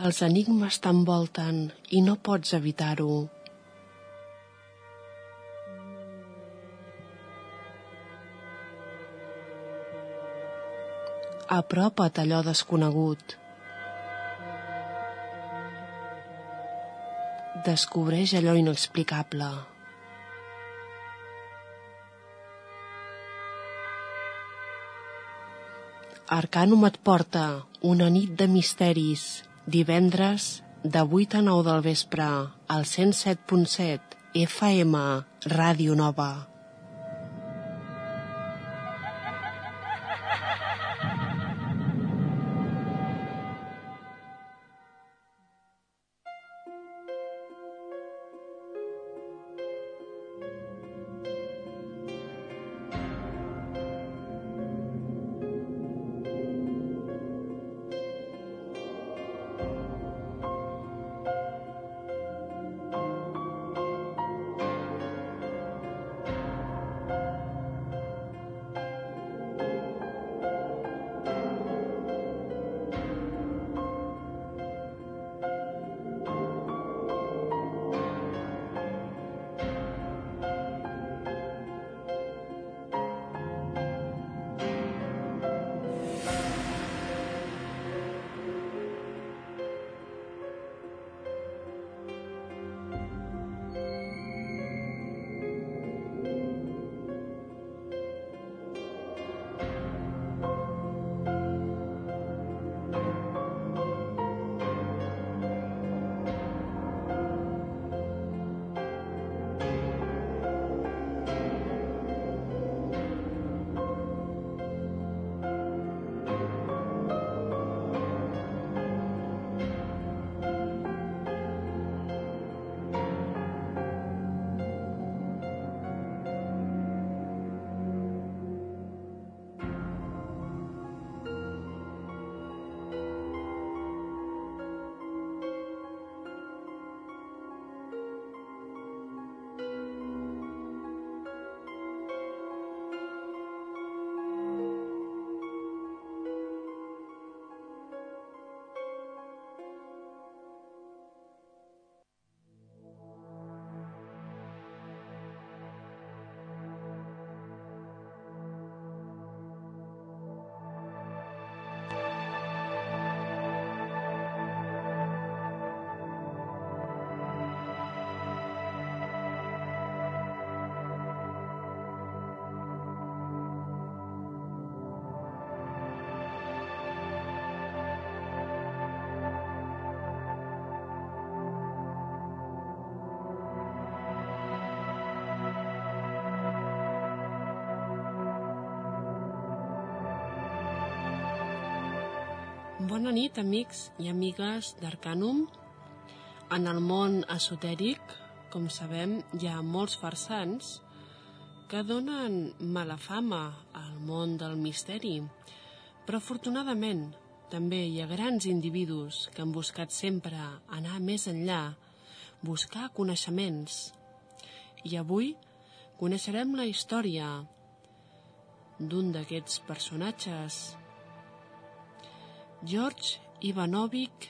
Els enigmes t'envolten i no pots evitar-ho. Apropa't allò desconegut. Descobreix allò inexplicable. Arcanum et porta una nit de misteris, divendres de 8 a 9 del vespre, al 107.7 FM, Ràdio Nova. Bona nit, amics i amigues d'Arcanum. En el món esotèric, com sabem, hi ha molts farsants que donen mala fama al món del misteri, però afortunadament també hi ha grans individus que han buscat sempre anar més enllà, buscar coneixements. I avui coneixerem la història d'un d'aquests personatges George Ivanovich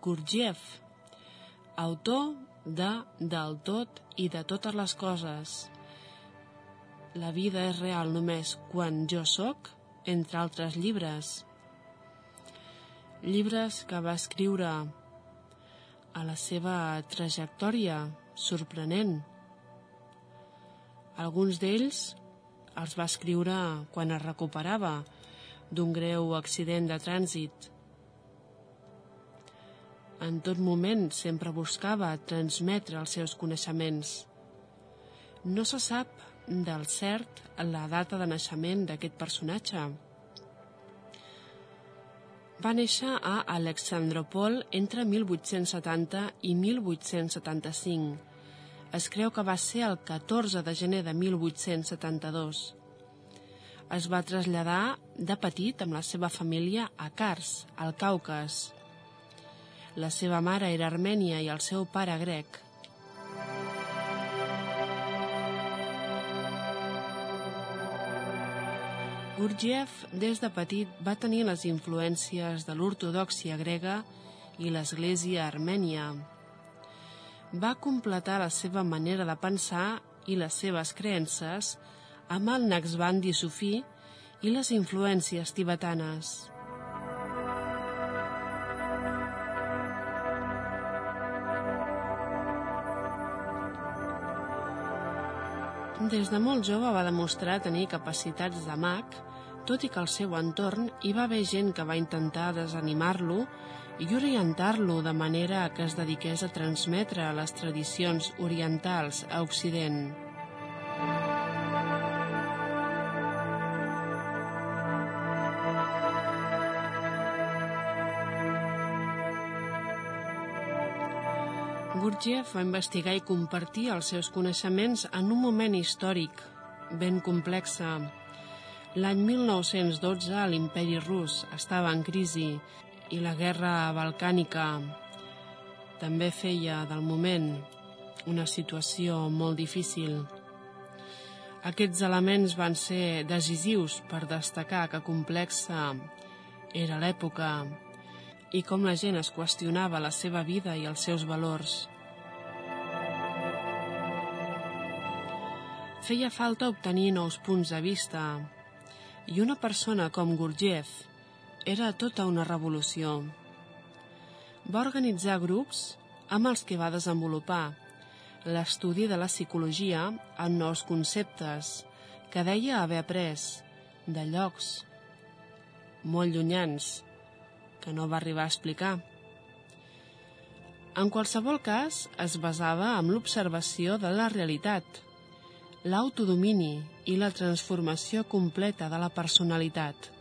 Gurdjieff, autor de Del tot i de totes les coses. La vida és real només quan jo sóc, entre altres llibres. Llibres que va escriure a la seva trajectòria sorprenent. Alguns d'ells els va escriure quan es recuperava, d'un greu accident de trànsit. En tot moment sempre buscava transmetre els seus coneixements. No se sap del cert la data de naixement d'aquest personatge. Va néixer a Alexandropol entre 1870 i 1875. Es creu que va ser el 14 de gener de 1872 es va traslladar de petit amb la seva família a Kars, al Caucas. La seva mare era armènia i el seu pare grec. Gurdjieff, des de petit, va tenir les influències de l'ortodoxia grega i l'Església armènia. Va completar la seva manera de pensar i les seves creences amb el Naxbandi sufí i les influències tibetanes. Des de molt jove va demostrar tenir capacitats de mag, tot i que al seu entorn hi va haver gent que va intentar desanimar-lo i orientar-lo de manera que es dediqués a transmetre les tradicions orientals a Occident. Gurdjieff va investigar i compartir els seus coneixements en un moment històric ben complexa. L'any 1912 l'imperi rus estava en crisi i la guerra balcànica també feia del moment una situació molt difícil. Aquests elements van ser decisius per destacar que complexa era l'època i com la gent es qüestionava la seva vida i els seus valors. Feia falta obtenir nous punts de vista i una persona com Gurdjieff era tota una revolució. Va organitzar grups amb els que va desenvolupar l'estudi de la psicologia en nous conceptes que deia haver après de llocs molt llunyans que no va arribar a explicar. En qualsevol cas, es basava en l'observació de la realitat, l'autodomini i la transformació completa de la personalitat.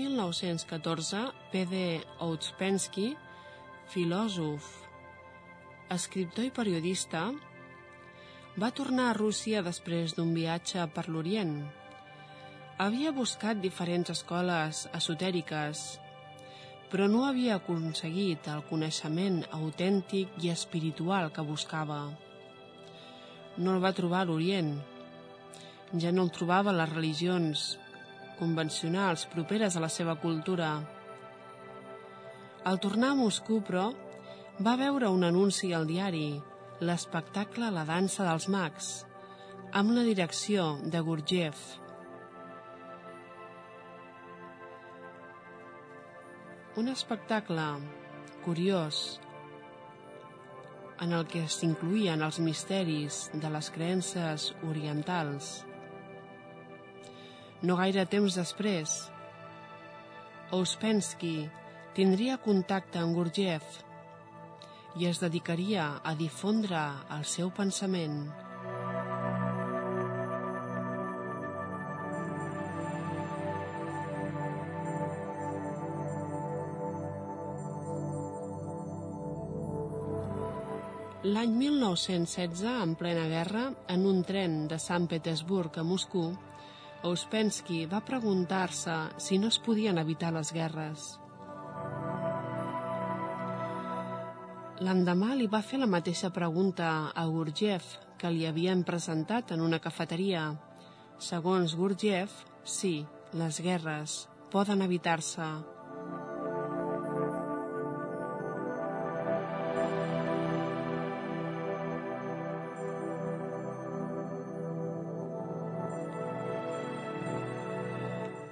1914, P.D. Ouspensky, filòsof, escriptor i periodista, va tornar a Rússia després d'un viatge per l'Orient. Havia buscat diferents escoles esotèriques, però no havia aconseguit el coneixement autèntic i espiritual que buscava. No el va trobar a l'Orient. Ja no el trobava a les religions convencionals properes a la seva cultura. Al tornar a Moscou, però, va veure un anunci al diari, l'espectacle La dansa dels mags, amb la direcció de Gurdjieff. Un espectacle curiós en el que s'incluïen els misteris de les creences orientals no gaire temps després, Ouspensky tindria contacte amb Gurdjieff i es dedicaria a difondre el seu pensament. L'any 1916, en plena guerra, en un tren de Sant Petersburg a Moscou, Ouspensky va preguntar-se si no es podien evitar les guerres. L'endemà li va fer la mateixa pregunta a Gurdjieff, que li havien presentat en una cafeteria. Segons Gurdjieff, sí, les guerres poden evitar-se.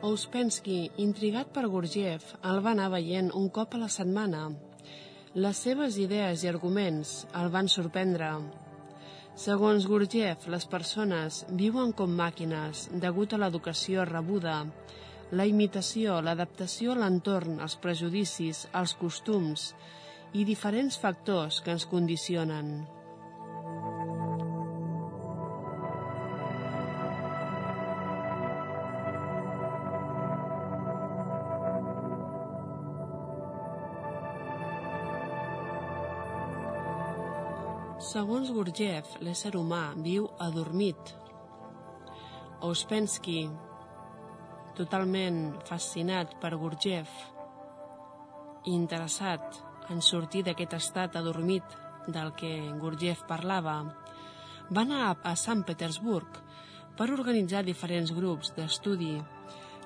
Ouspensky, intrigat per Gurdjieff, el va anar veient un cop a la setmana. Les seves idees i arguments el van sorprendre. Segons Gurdjieff, les persones viuen com màquines degut a l'educació rebuda, la imitació, l'adaptació a l'entorn, els prejudicis, els costums i diferents factors que ens condicionen. Segons Gurdjieff, l'ésser humà viu adormit. Ouspensky, totalment fascinat per Gurdjieff interessat en sortir d'aquest estat adormit del que Gurdjieff parlava, va anar a Sant Petersburg per organitzar diferents grups d'estudi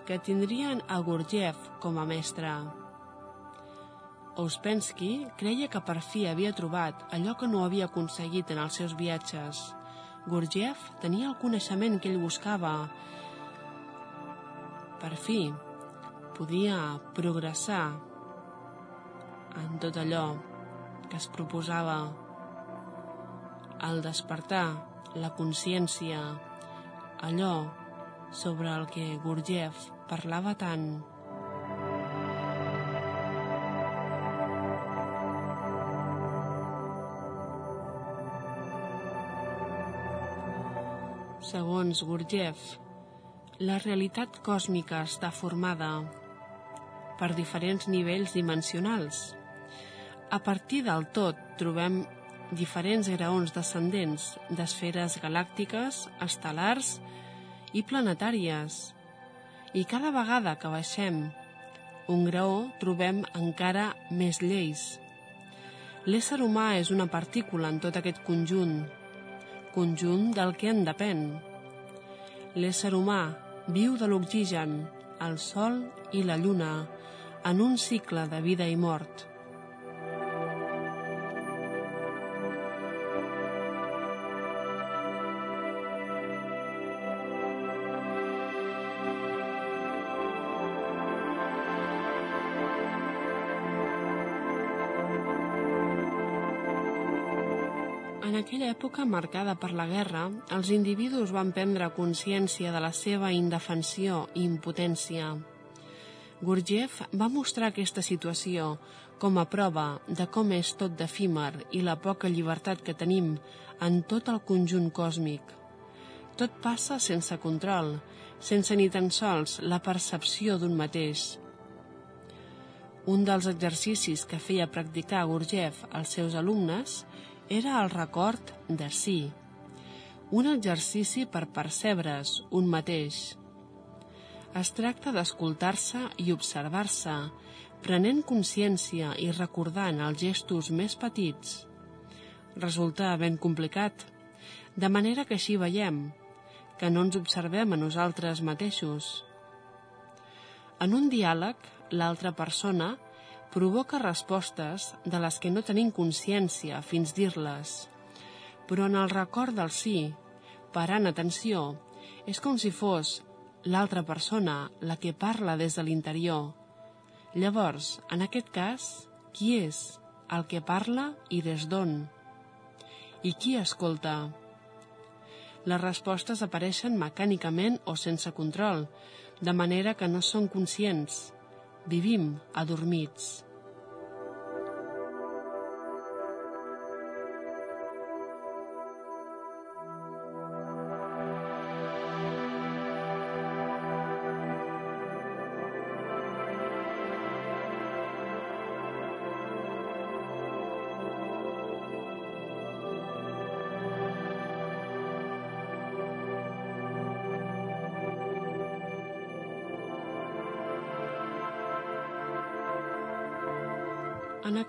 que tindrien a Gurdjieff com a mestre. Ouspensky creia que per fi havia trobat allò que no havia aconseguit en els seus viatges. Gurdjieff tenia el coneixement que ell buscava. Per fi, podia progressar en tot allò que es proposava. Al despertar la consciència, allò sobre el que Gurdjieff parlava tant Segons Gurdjieff, la realitat còsmica està formada per diferents nivells dimensionals. A partir del tot trobem diferents graons descendents d'esferes galàctiques, estel·lars i planetàries. I cada vegada que baixem un graó trobem encara més lleis. L'ésser humà és una partícula en tot aquest conjunt, conjunt del que en depèn. L'ésser humà viu de l'oxigen, el sol i la lluna en un cicle de vida i mort. Aquella època marcada per la guerra, els individus van prendre consciència de la seva indefensió i impotència. Gurdjieff va mostrar aquesta situació com a prova de com és tot d'efímer i la poca llibertat que tenim en tot el conjunt còsmic. Tot passa sense control, sense ni tan sols la percepció d'un mateix. Un dels exercicis que feia practicar Gurdjieff als seus alumnes era el record de si, un exercici per percebre's un mateix. Es tracta d'escoltar-se i observar-se, prenent consciència i recordant els gestos més petits. Resulta ben complicat, de manera que així veiem que no ens observem a nosaltres mateixos. En un diàleg, l'altra persona provoca respostes de les que no tenim consciència fins dir-les. Però en el record del sí, parant atenció, és com si fos l'altra persona la que parla des de l'interior. Llavors, en aquest cas, qui és el que parla i des d'on? I qui escolta? Les respostes apareixen mecànicament o sense control, de manera que no són conscients. Vivim adormits.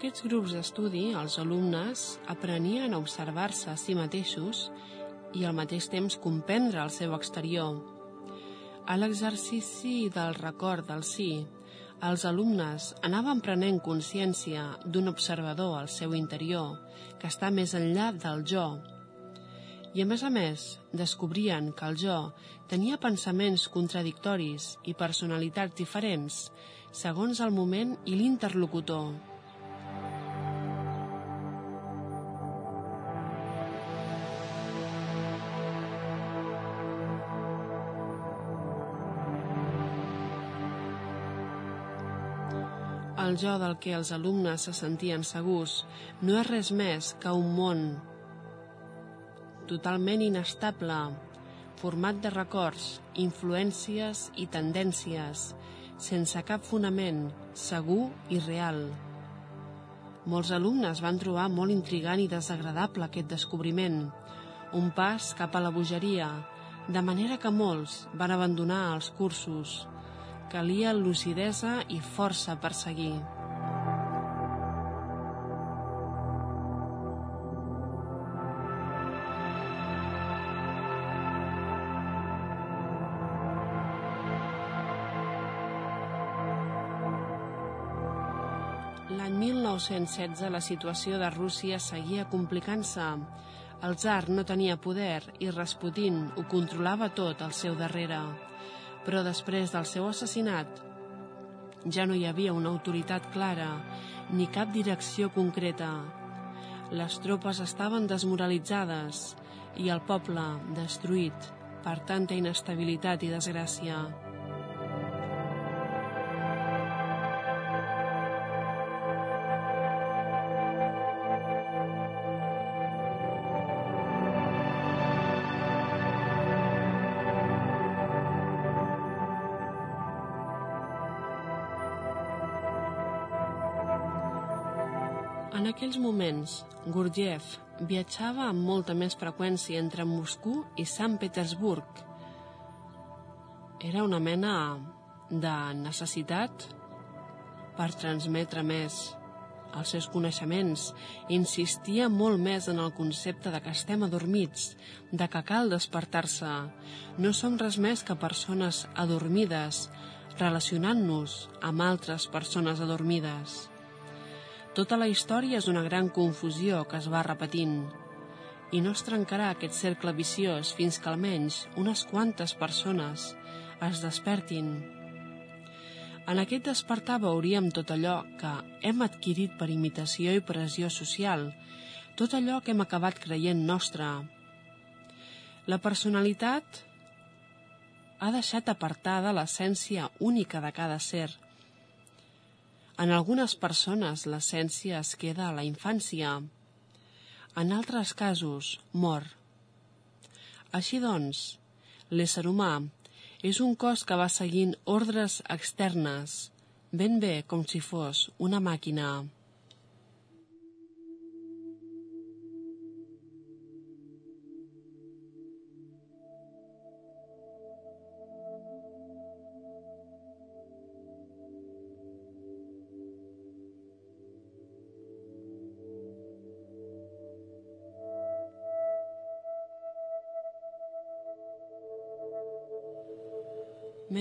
Aquests grups d'estudi, els alumnes aprenien a observar-se a si mateixos i al mateix temps comprendre el seu exterior. A l'exercici del record del sí, els alumnes anaven prenent consciència d'un observador al seu interior que està més enllà del jo. I a més a més, descobrien que el jo tenia pensaments contradictoris i personalitats diferents segons el moment i l'interlocutor. El jo del que els alumnes se sentien segurs no és res més que un món totalment inestable, format de records, influències i tendències, sense cap fonament, segur i real. Molts alumnes van trobar molt intrigant i desagradable aquest descobriment, un pas cap a la bogeria, de manera que molts van abandonar els cursos. Calia lucidesa i força per seguir. L'any 1916 la situació de Rússia seguia complicant-se. El tsar no tenia poder i Rasputin ho controlava tot al seu darrere. Però després del seu assassinat ja no hi havia una autoritat clara ni cap direcció concreta. Les tropes estaven desmoralitzades i el poble destruït per tanta inestabilitat i desgràcia. Aquells moments, Gurdjieff viatjava amb molta més freqüència entre Moscou i Sant Petersburg. Era una mena de necessitat per transmetre més els seus coneixements. Insistia molt més en el concepte de que estem adormits, de que cal despertar-se. No som res més que persones adormides, relacionant-nos amb altres persones adormides. Tota la història és una gran confusió que es va repetint i no es trencarà aquest cercle viciós fins que almenys unes quantes persones es despertin. En aquest despertar veuríem tot allò que hem adquirit per imitació i pressió social, tot allò que hem acabat creient nostre. La personalitat ha deixat apartada l'essència única de cada ser – en algunes persones l'essència es queda a la infància, en altres casos mor. Així doncs, l'ésser humà és un cos que va seguint ordres externes, ben bé com si fos una màquina.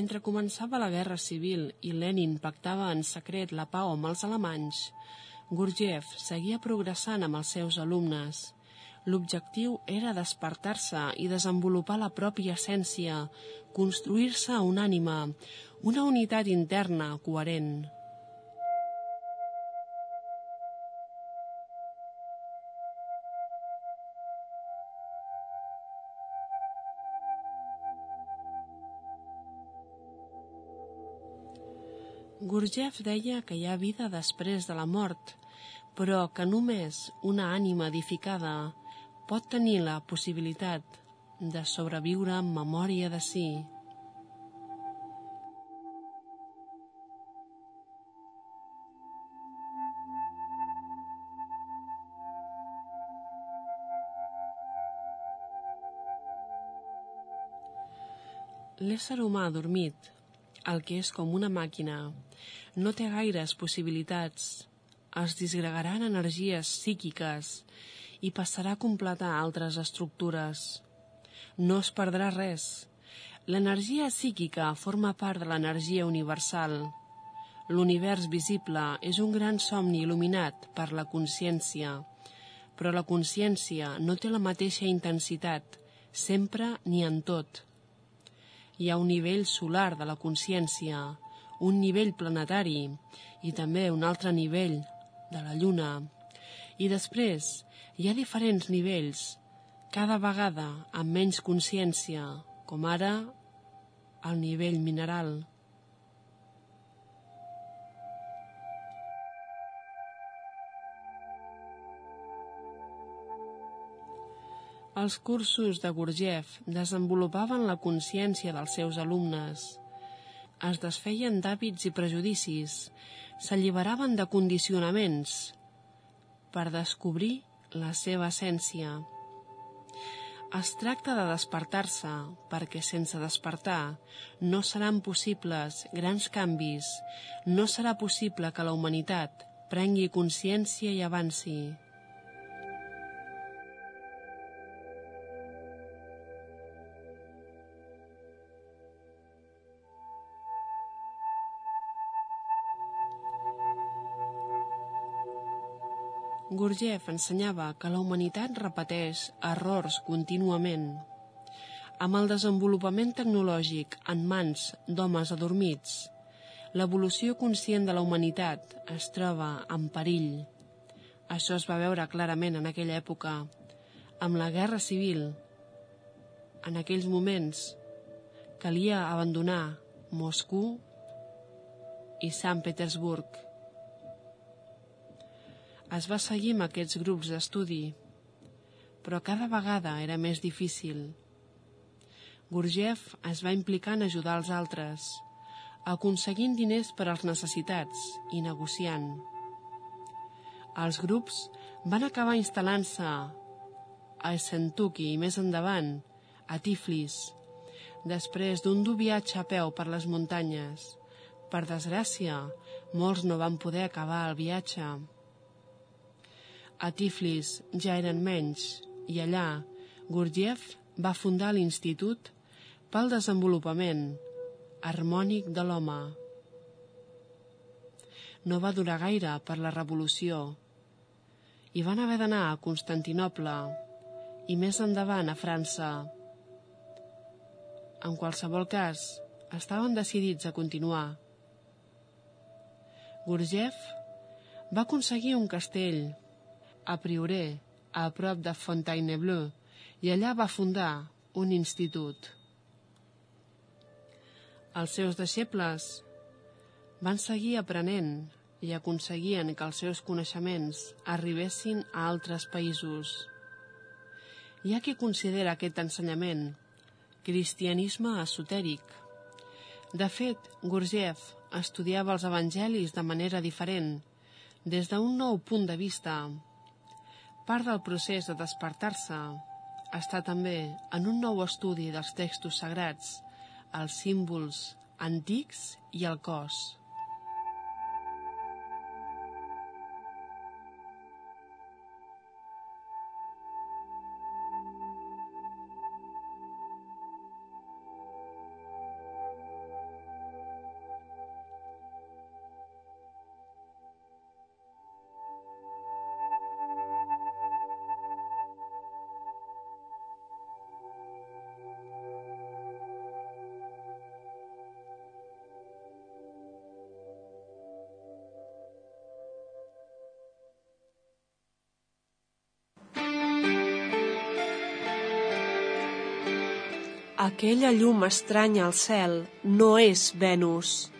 Mentre començava la Guerra Civil i Lenin pactava en secret la pau amb els alemanys, Gurdjieff seguia progressant amb els seus alumnes. L'objectiu era despertar-se i desenvolupar la pròpia essència, construir-se un ànima, una unitat interna coherent. Gurdjieff deia que hi ha vida després de la mort, però que només una ànima edificada pot tenir la possibilitat de sobreviure en memòria de si. L'ésser humà dormit el que és com una màquina, no té gaires possibilitats. Es disgregaran energies psíquiques i passarà a completar altres estructures. No es perdrà res. L'energia psíquica forma part de l'energia universal. L'univers visible és un gran somni il·luminat per la consciència, però la consciència no té la mateixa intensitat, sempre ni en tot hi ha un nivell solar de la consciència, un nivell planetari i també un altre nivell de la Lluna. I després hi ha diferents nivells, cada vegada amb menys consciència, com ara el nivell mineral. Els cursos de Gurdjieff desenvolupaven la consciència dels seus alumnes. Es desfeien d'hàbits i prejudicis, s'alliberaven de condicionaments, per descobrir la seva essència. Es tracta de despertar-se, perquè sense despertar no seran possibles grans canvis, no serà possible que la humanitat prengui consciència i avanci. Gurdjieff ensenyava que la humanitat repeteix errors contínuament. Amb el desenvolupament tecnològic en mans d'homes adormits, l'evolució conscient de la humanitat es troba en perill. Això es va veure clarament en aquella època, amb la Guerra Civil. En aquells moments calia abandonar Moscou i Sant Petersburg es va seguir amb aquests grups d'estudi, però cada vegada era més difícil. Gurdjieff es va implicar en ajudar els altres, aconseguint diners per als necessitats i negociant. Els grups van acabar instal·lant-se a Sentuki i més endavant a Tiflis, després d'un dur viatge a peu per les muntanyes. Per desgràcia, molts no van poder acabar el viatge. A Tiflis ja eren menys i allà Gurdjieff va fundar l'Institut pel Desenvolupament Harmònic de l'Home. No va durar gaire per la revolució i van haver d'anar a Constantinople i més endavant a França. En qualsevol cas, estaven decidits a continuar. Gurdjieff va aconseguir un castell a Prioré, a prop de Fontainebleau, i allà va fundar un institut. Els seus deixebles van seguir aprenent i aconseguien que els seus coneixements arribessin a altres països. Hi ha qui considera aquest ensenyament cristianisme esotèric. De fet, Gurdjieff estudiava els evangelis de manera diferent, des d'un nou punt de vista, Part del procés de despertar-se està també en un nou estudi dels textos sagrats, els símbols antics i el cos. Aquella llum estranya al cel no és Venus,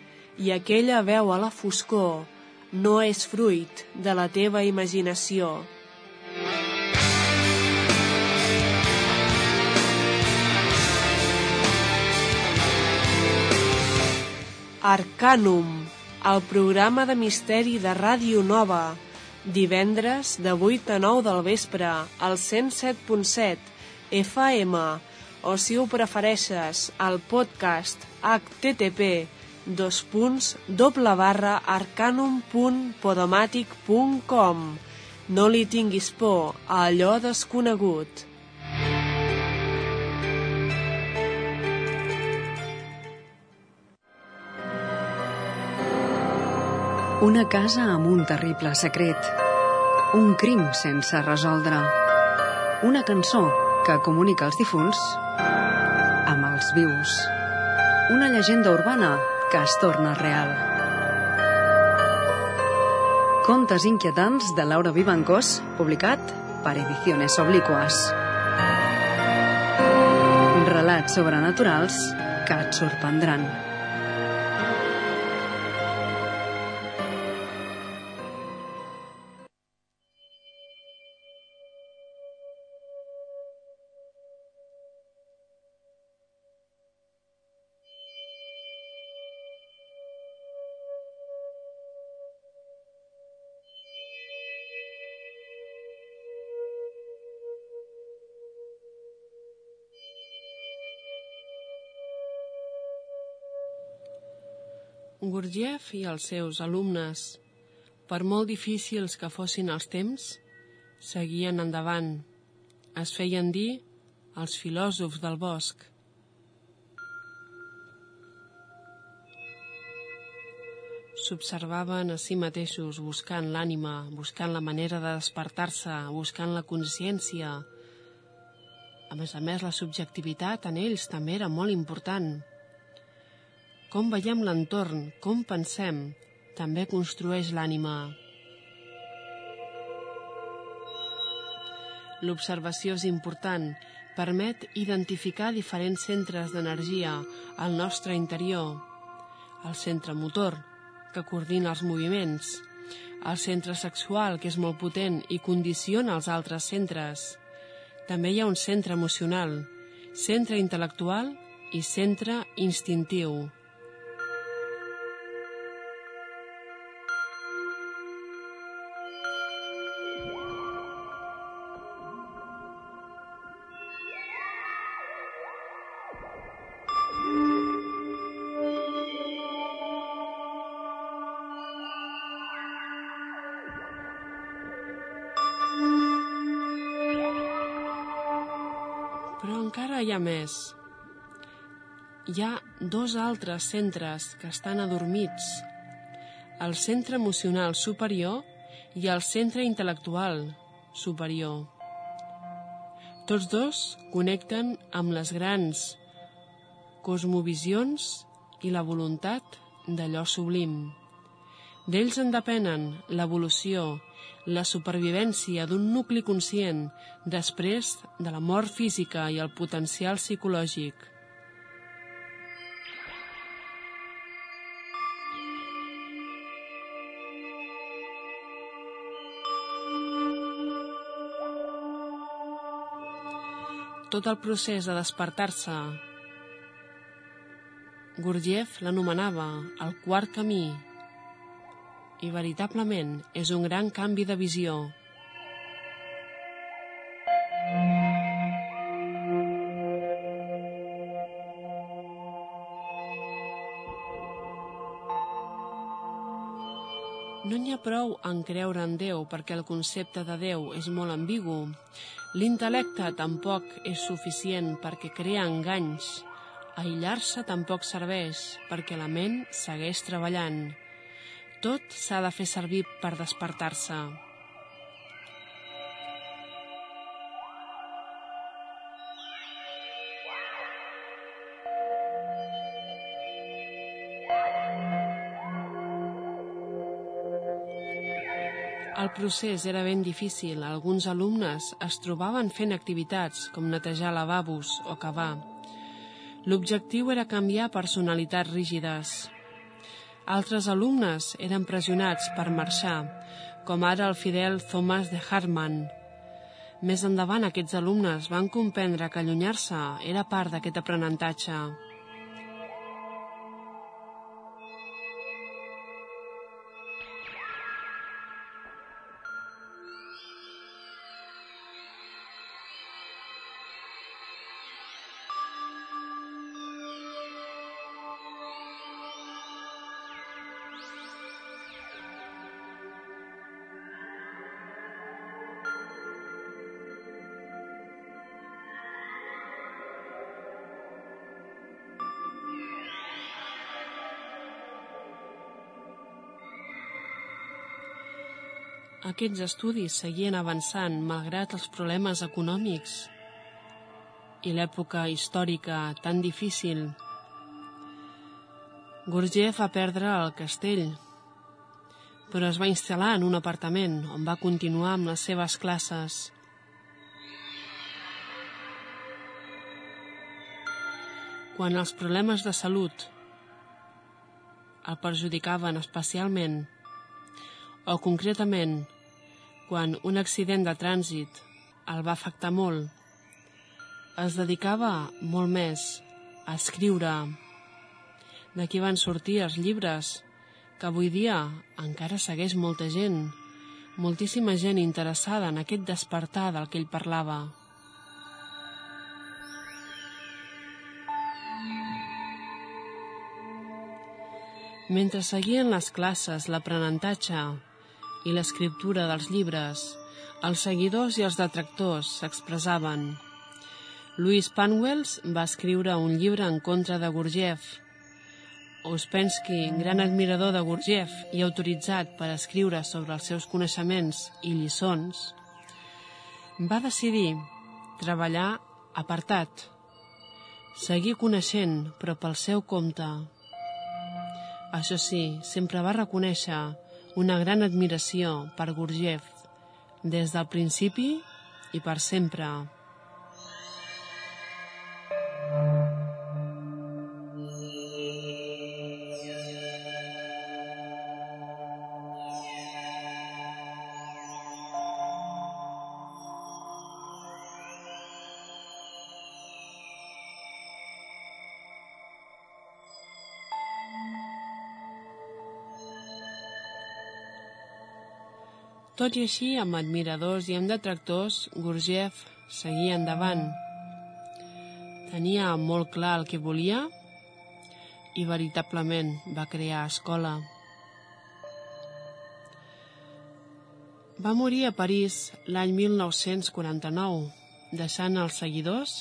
i aquella veu a la foscor no és fruit de la teva imaginació. Arcanum, el programa de misteri de Ràdio Nova, divendres de 8 a 9 del vespre, al 107.7 FM, o si ho prefereixes, el podcast http dos punts doble barra arcanum.podomàtic.com No li tinguis por a allò desconegut. Una casa amb un terrible secret. Un crim sense resoldre. Una cançó que comunica els difunts amb els vius. Una llegenda urbana que es torna real. Contes inquietants de Laura Vivancós, publicat per Ediciones Obliquas. Relats sobrenaturals que et sorprendran. Gurdjieff i els seus alumnes, per molt difícils que fossin els temps, seguien endavant. Es feien dir els filòsofs del bosc. S'observaven a si mateixos buscant l'ànima, buscant la manera de despertar-se, buscant la consciència. A més a més, la subjectivitat en ells també era molt important com veiem l'entorn, com pensem, també construeix l'ànima. L'observació és important, permet identificar diferents centres d'energia al nostre interior. El centre motor, que coordina els moviments. El centre sexual, que és molt potent i condiciona els altres centres. També hi ha un centre emocional, centre intel·lectual i centre instintiu. Hi ha dos altres centres que estan adormits. El centre emocional superior i el centre intel·lectual superior. Tots dos connecten amb les grans cosmovisions i la voluntat d'allò sublim. D'ells en depenen l'evolució, la supervivència d'un nucli conscient després de la mort física i el potencial psicològic. Tot el procés de despertar-se Gurdjieff l'anomenava el quart camí i veritablement és un gran canvi de visió. No n'hi ha prou en creure en Déu perquè el concepte de Déu és molt ambigu. L'intel·lecte tampoc és suficient perquè crea enganys. Aïllar-se tampoc serveix perquè la ment segueix treballant. Tot s'ha de fer servir per despertar-se. Procés era ben difícil. Alguns alumnes es trobaven fent activitats com netejar lavabos o cavar. L'objectiu era canviar personalitats rígides. Altres alumnes eren pressionats per marxar, com ara el fidel Thomas de Hartmann. Més endavant aquests alumnes van comprendre que allunyar-se era part d'aquest aprenentatge. Aquests estudis seguien avançant malgrat els problemes econòmics i l'època històrica tan difícil. Gurdjieff va perdre el castell, però es va instal·lar en un apartament on va continuar amb les seves classes. Quan els problemes de salut el perjudicaven especialment, o concretament quan un accident de trànsit el va afectar molt, es dedicava molt més a escriure. D'aquí van sortir els llibres, que avui dia encara segueix molta gent, moltíssima gent interessada en aquest despertar del que ell parlava. Mentre seguien les classes, l'aprenentatge i l'escriptura dels llibres, els seguidors i els detractors s'expressaven. Louis Panwells va escriure un llibre en contra de Gurdjieff. Ouspensky, gran admirador de Gurdjieff i autoritzat per escriure sobre els seus coneixements i lliçons, va decidir treballar apartat, seguir coneixent, però pel seu compte. Això sí, sempre va reconèixer una gran admiració per Gurdjieff des del principi i per sempre. Tot i així, amb admiradors i amb detractors, Gurdjieff seguia endavant. Tenia molt clar el que volia i veritablement va crear escola. Va morir a París l'any 1949, deixant als seguidors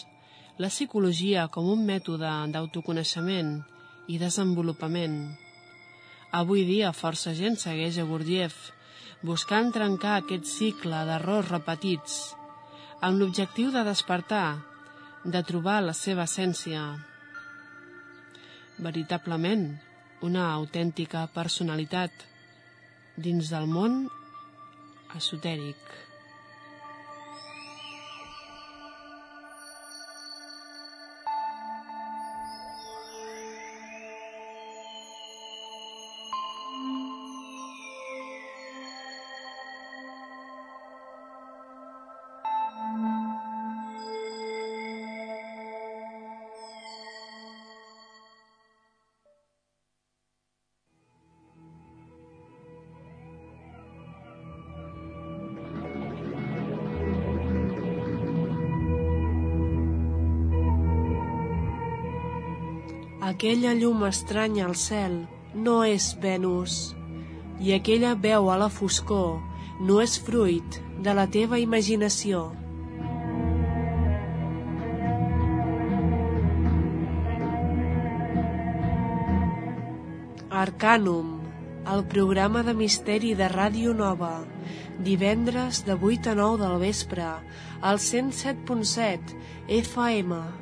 la psicologia com un mètode d'autoconeixement i desenvolupament. Avui dia força gent segueix a Gurdjieff buscant trencar aquest cicle d'errors repetits, amb l'objectiu de despertar, de trobar la seva essència. Veritablement, una autèntica personalitat dins del món esotèric. Aquella llum estranya al cel no és Venus, i aquella veu a la foscor no és fruit de la teva imaginació. Arcanum, el programa de misteri de Ràdio Nova, divendres de 8 a 9 del vespre, al 107.7 FM.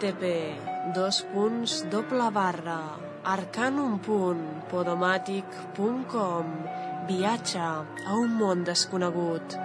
Http dos punts doble barra arcanum.podomàtic.com Viatge a un món desconegut.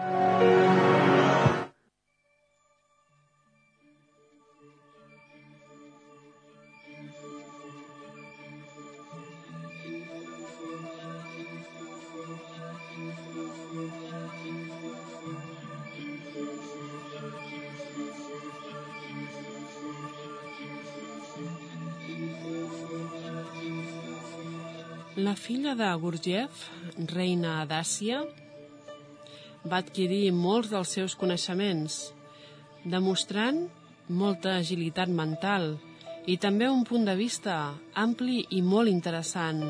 La filla de Gurdjieff, reina d'Àsia, va adquirir molts dels seus coneixements, demostrant molta agilitat mental i també un punt de vista ampli i molt interessant.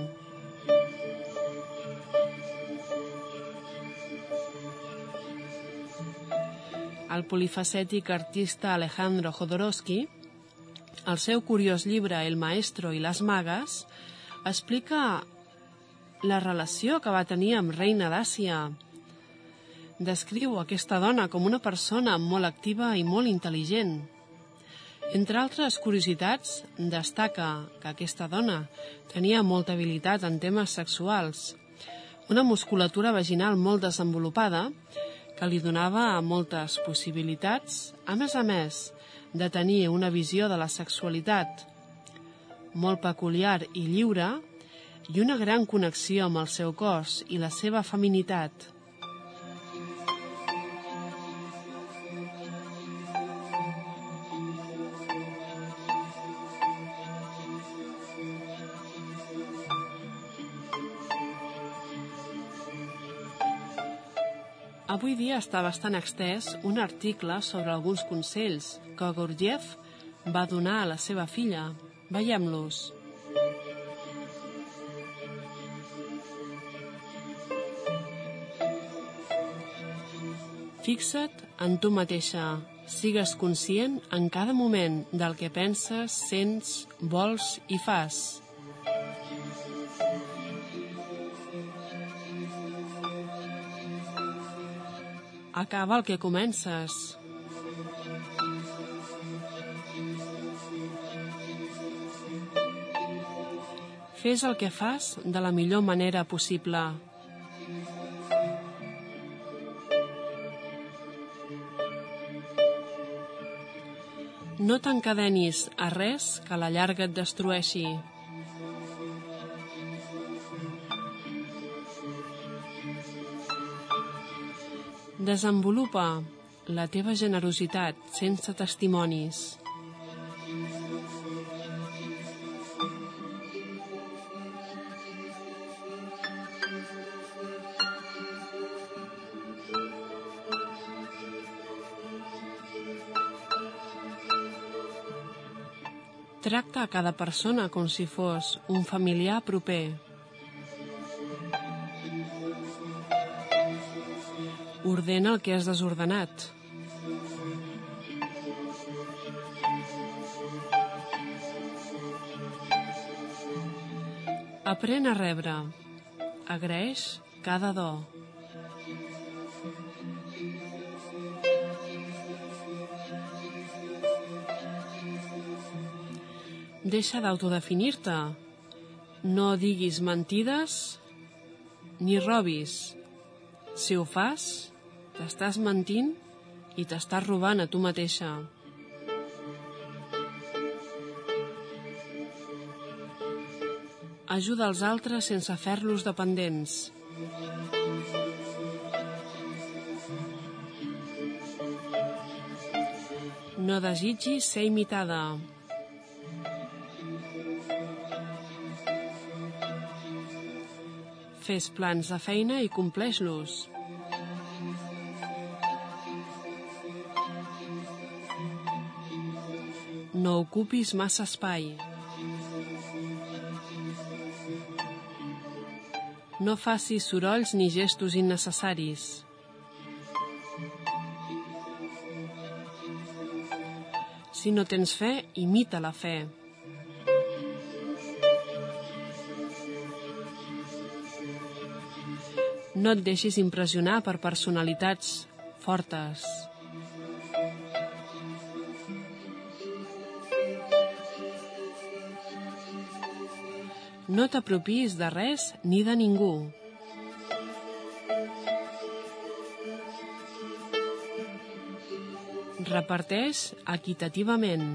El polifacètic artista Alejandro Jodorowsky, el seu curiós llibre El maestro i les magues, explica la relació que va tenir amb Reina d'Àsia. Descriu aquesta dona com una persona molt activa i molt intel·ligent. Entre altres curiositats, destaca que aquesta dona tenia molta habilitat en temes sexuals, una musculatura vaginal molt desenvolupada que li donava moltes possibilitats, a més a més de tenir una visió de la sexualitat molt peculiar i lliure i una gran connexió amb el seu cos i la seva feminitat. Avui dia està bastant extès un article sobre alguns consells que Gurdjieff va donar a la seva filla. Veiem-los. Fixa't en tu mateixa. Sigues conscient en cada moment del que penses, sents, vols i fas. Acaba el que comences. Fes el que fas de la millor manera possible. No t'encadenis a res que a la llarga et destrueixi. Desenvolupa la teva generositat sense testimonis. Tracta a cada persona com si fos un familiar proper. Ordena el que has desordenat. Aprèn a rebre. Agraeix cada do. Deixa d'autodefinir-te. No diguis mentides ni robis. Si ho fas, t'estàs mentint i t'estàs robant a tu mateixa. Ajuda els altres sense fer-los dependents. No desitgis ser imitada. Fes plans de feina i compleix-los. No ocupis massa espai. No facis sorolls ni gestos innecessaris. Si no tens fe, imita la fe. No et deixis impressionar per personalitats fortes. No t'apropis de res ni de ningú. Reparteix equitativament.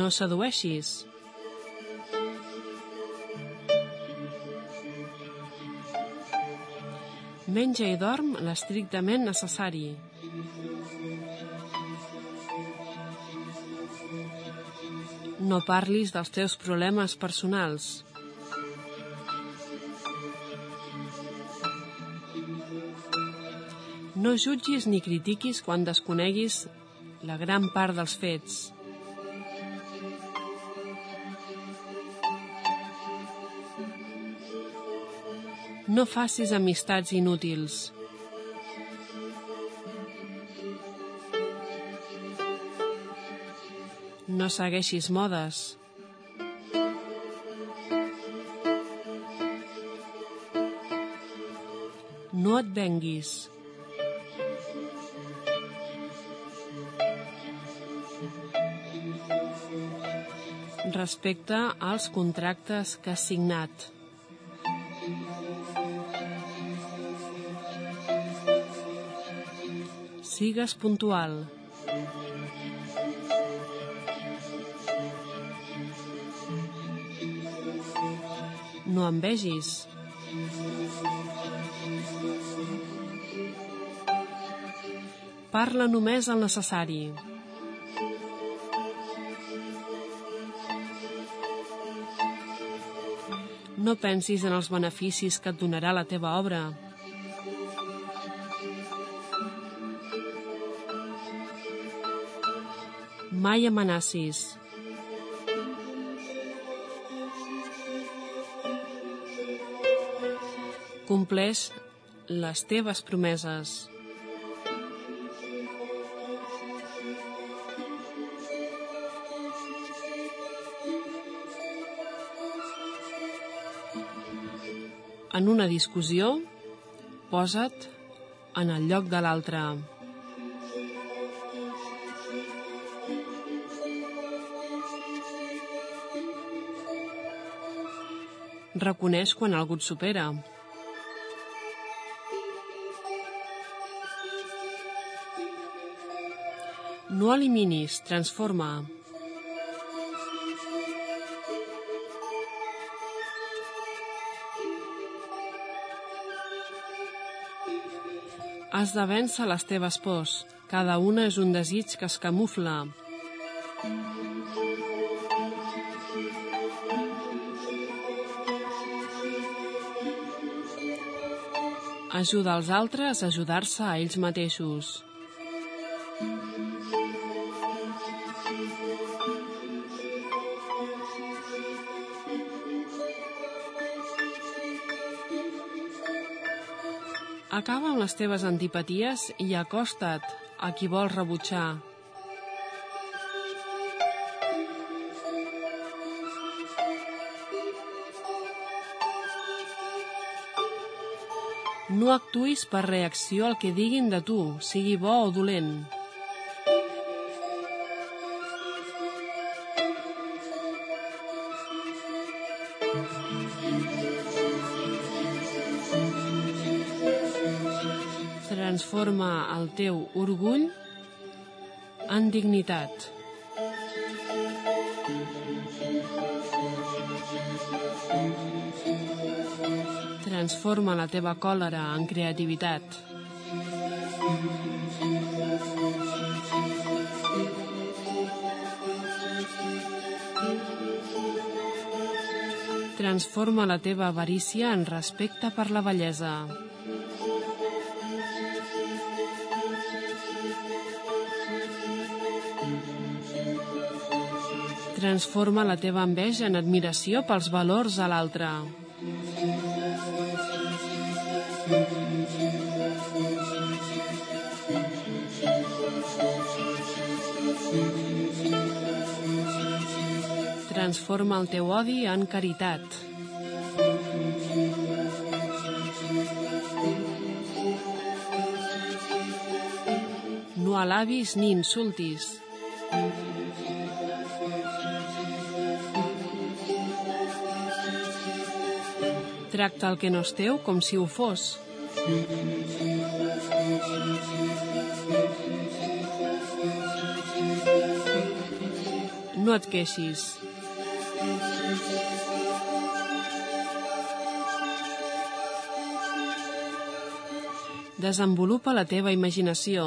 No sedueixis. Menja i dorm l'estrictament necessari. No parlis dels teus problemes personals. No jutgis ni critiquis quan desconeguis la gran part dels fets. No facis amistats inútils. No segueixis modes. No et venguis. Respecte als contractes que has signat. Sigues puntual. No em vegis. Parla només el necessari. No pensis en els beneficis que et donarà la teva obra. Mai amenacis. Compleix les teves promeses. En una discussió, posa't en el lloc de l'altre. Reconeix quan algú et supera. No eliminis, transforma. Has de vèncer les teves pors. Cada una és un desig que es camufla. Ajuda els altres a ajudar-se a ells mateixos. Acaba amb les teves antipaties i acosta't a qui vols rebutjar. No actuïs per reacció al que diguin de tu, sigui bo o dolent. Transforma el teu orgull en dignitat. Transforma la teva còlera en creativitat. Transforma la teva avarícia en respecte per la bellesa. Transforma la teva enveja en admiració pels valors a l'altre. Transforma el teu odi en caritat. No alabis ni insultis. Tracta el que no és teu com si ho fos. No et queixis. Desenvolupa la teva imaginació.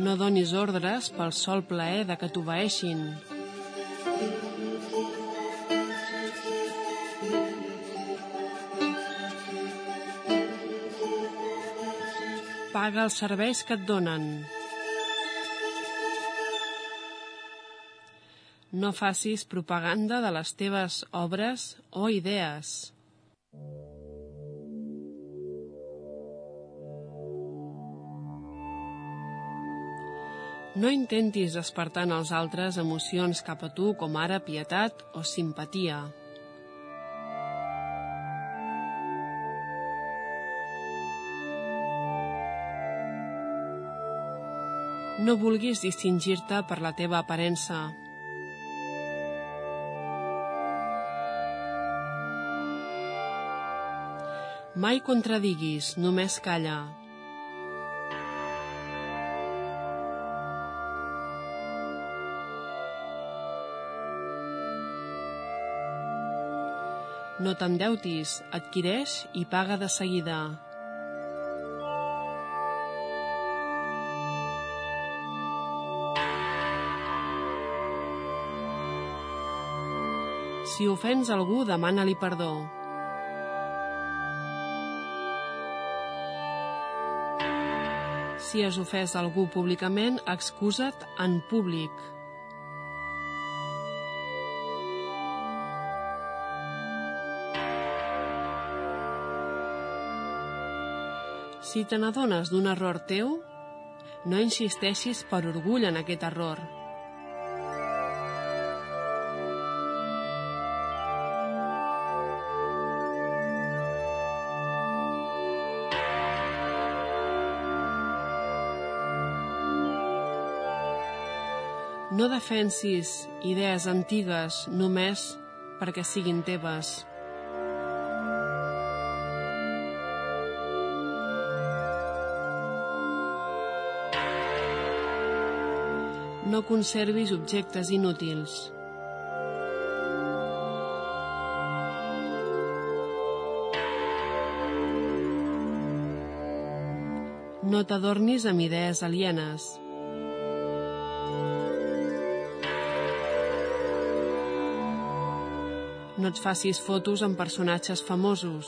No donis ordres pel sol plaer de que t'obeeixin. Paga els serveis que et donen. No facis propaganda de les teves obres o idees. No intentis despertar en els altres emocions cap a tu com ara pietat o simpatia. No vulguis distingir-te per la teva aparença. Mai contradiguis, només calla. No t'endeutis, adquireix i paga de seguida. Si ofens algú, demana-li perdó. Si has ofès algú públicament, excusa't en públic. Si te n'adones d'un error teu, no insisteixis per orgull en aquest error. No defensis idees antigues només perquè siguin teves. No conservis objectes inútils. No t'adornis amb idees alienes. No et facis fotos amb personatges famosos.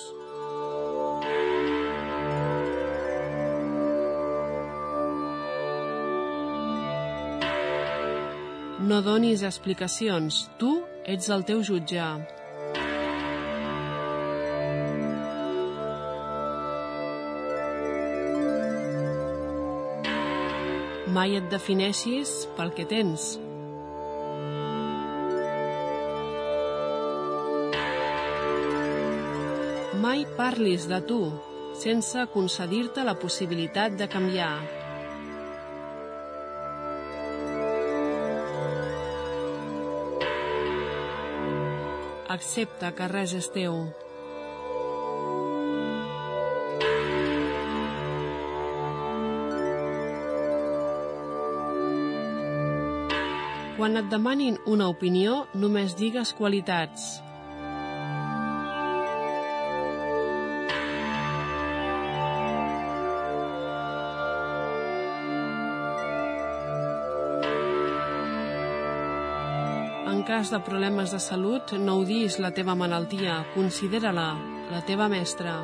No donis explicacions. Tu ets el teu jutge. Mai et defineixis pel que tens. Mai parlis de tu sense concedir-te la possibilitat de canviar. Accepta que res és teu. Quan et demanin una opinió, només digues qualitats. Cas de problemes de salut, no odis la teva malaltia, considera-la la teva mestra.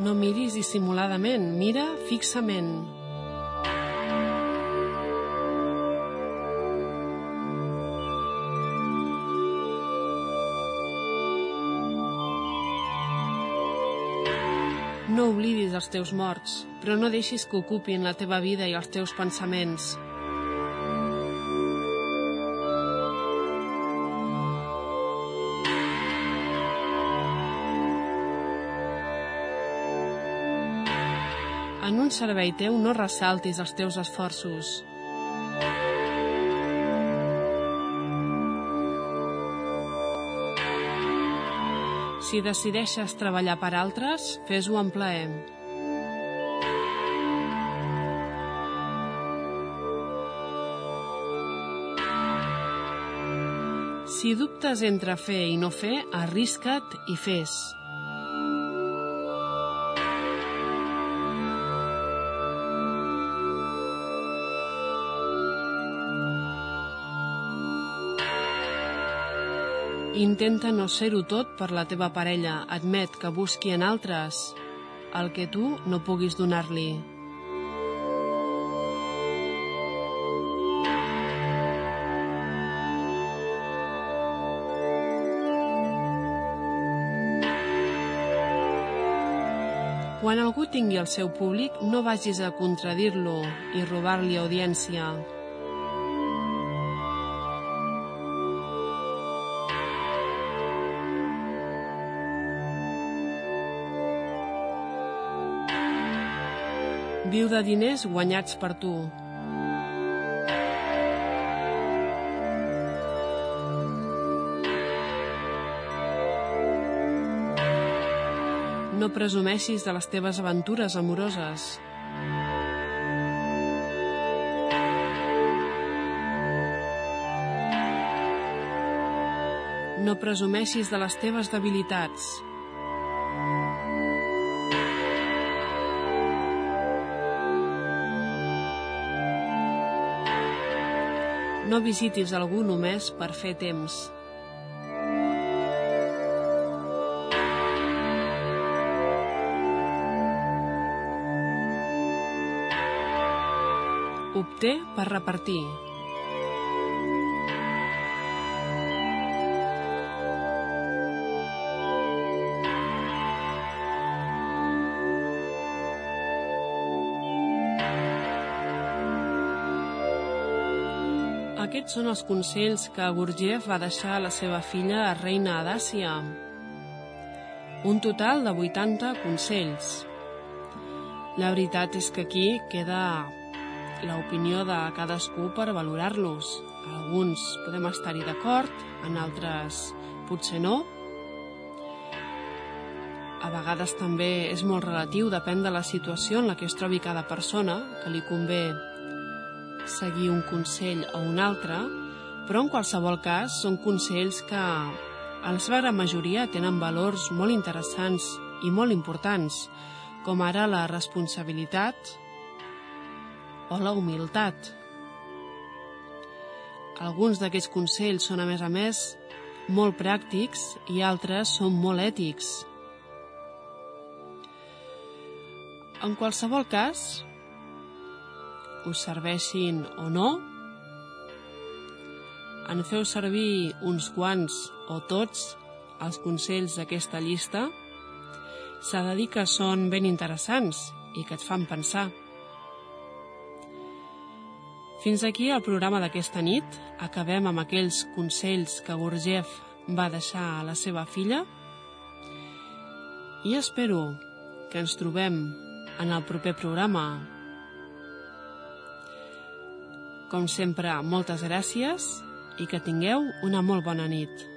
No miris dissimuladament, mira fixament. Oblidis els teus morts, però no deixis que ocupin la teva vida i els teus pensaments. En un servei teu no ressaltis els teus esforços. Si decideixes treballar per altres, fes-ho amb plaer. Si dubtes entre fer i no fer, arrisca't i fes. Intenta no ser-ho tot per la teva parella. Admet que busqui en altres el que tu no puguis donar-li. Quan algú tingui el seu públic, no vagis a contradir-lo i robar-li audiència. Viu de diners guanyats per tu. No presumeixis de les teves aventures amoroses. no presumeixis de les teves debilitats. No visitis algú només per fer temps. Obté per repartir. Aquests són els consells que Gurdjieff va deixar a la seva filla reina Adàcia. Un total de 80 consells. La veritat és que aquí queda l'opinió de cadascú per valorar-los. Alguns podem estar-hi d'acord, en altres potser no. A vegades també és molt relatiu, depèn de la situació en la que es trobi cada persona, que li convé seguir un consell o un altre, però en qualsevol cas són consells que a la seva gran majoria tenen valors molt interessants i molt importants, com ara la responsabilitat o la humilitat. Alguns d'aquests consells són, a més a més, molt pràctics i altres són molt ètics. En qualsevol cas, us serveixin o no, en feu servir uns quants o tots els consells d'aquesta llista, s'ha de dir que són ben interessants i que et fan pensar. Fins aquí el programa d'aquesta nit. Acabem amb aquells consells que Gurdjieff va deixar a la seva filla i espero que ens trobem en el proper programa com sempre, moltes gràcies i que tingueu una molt bona nit.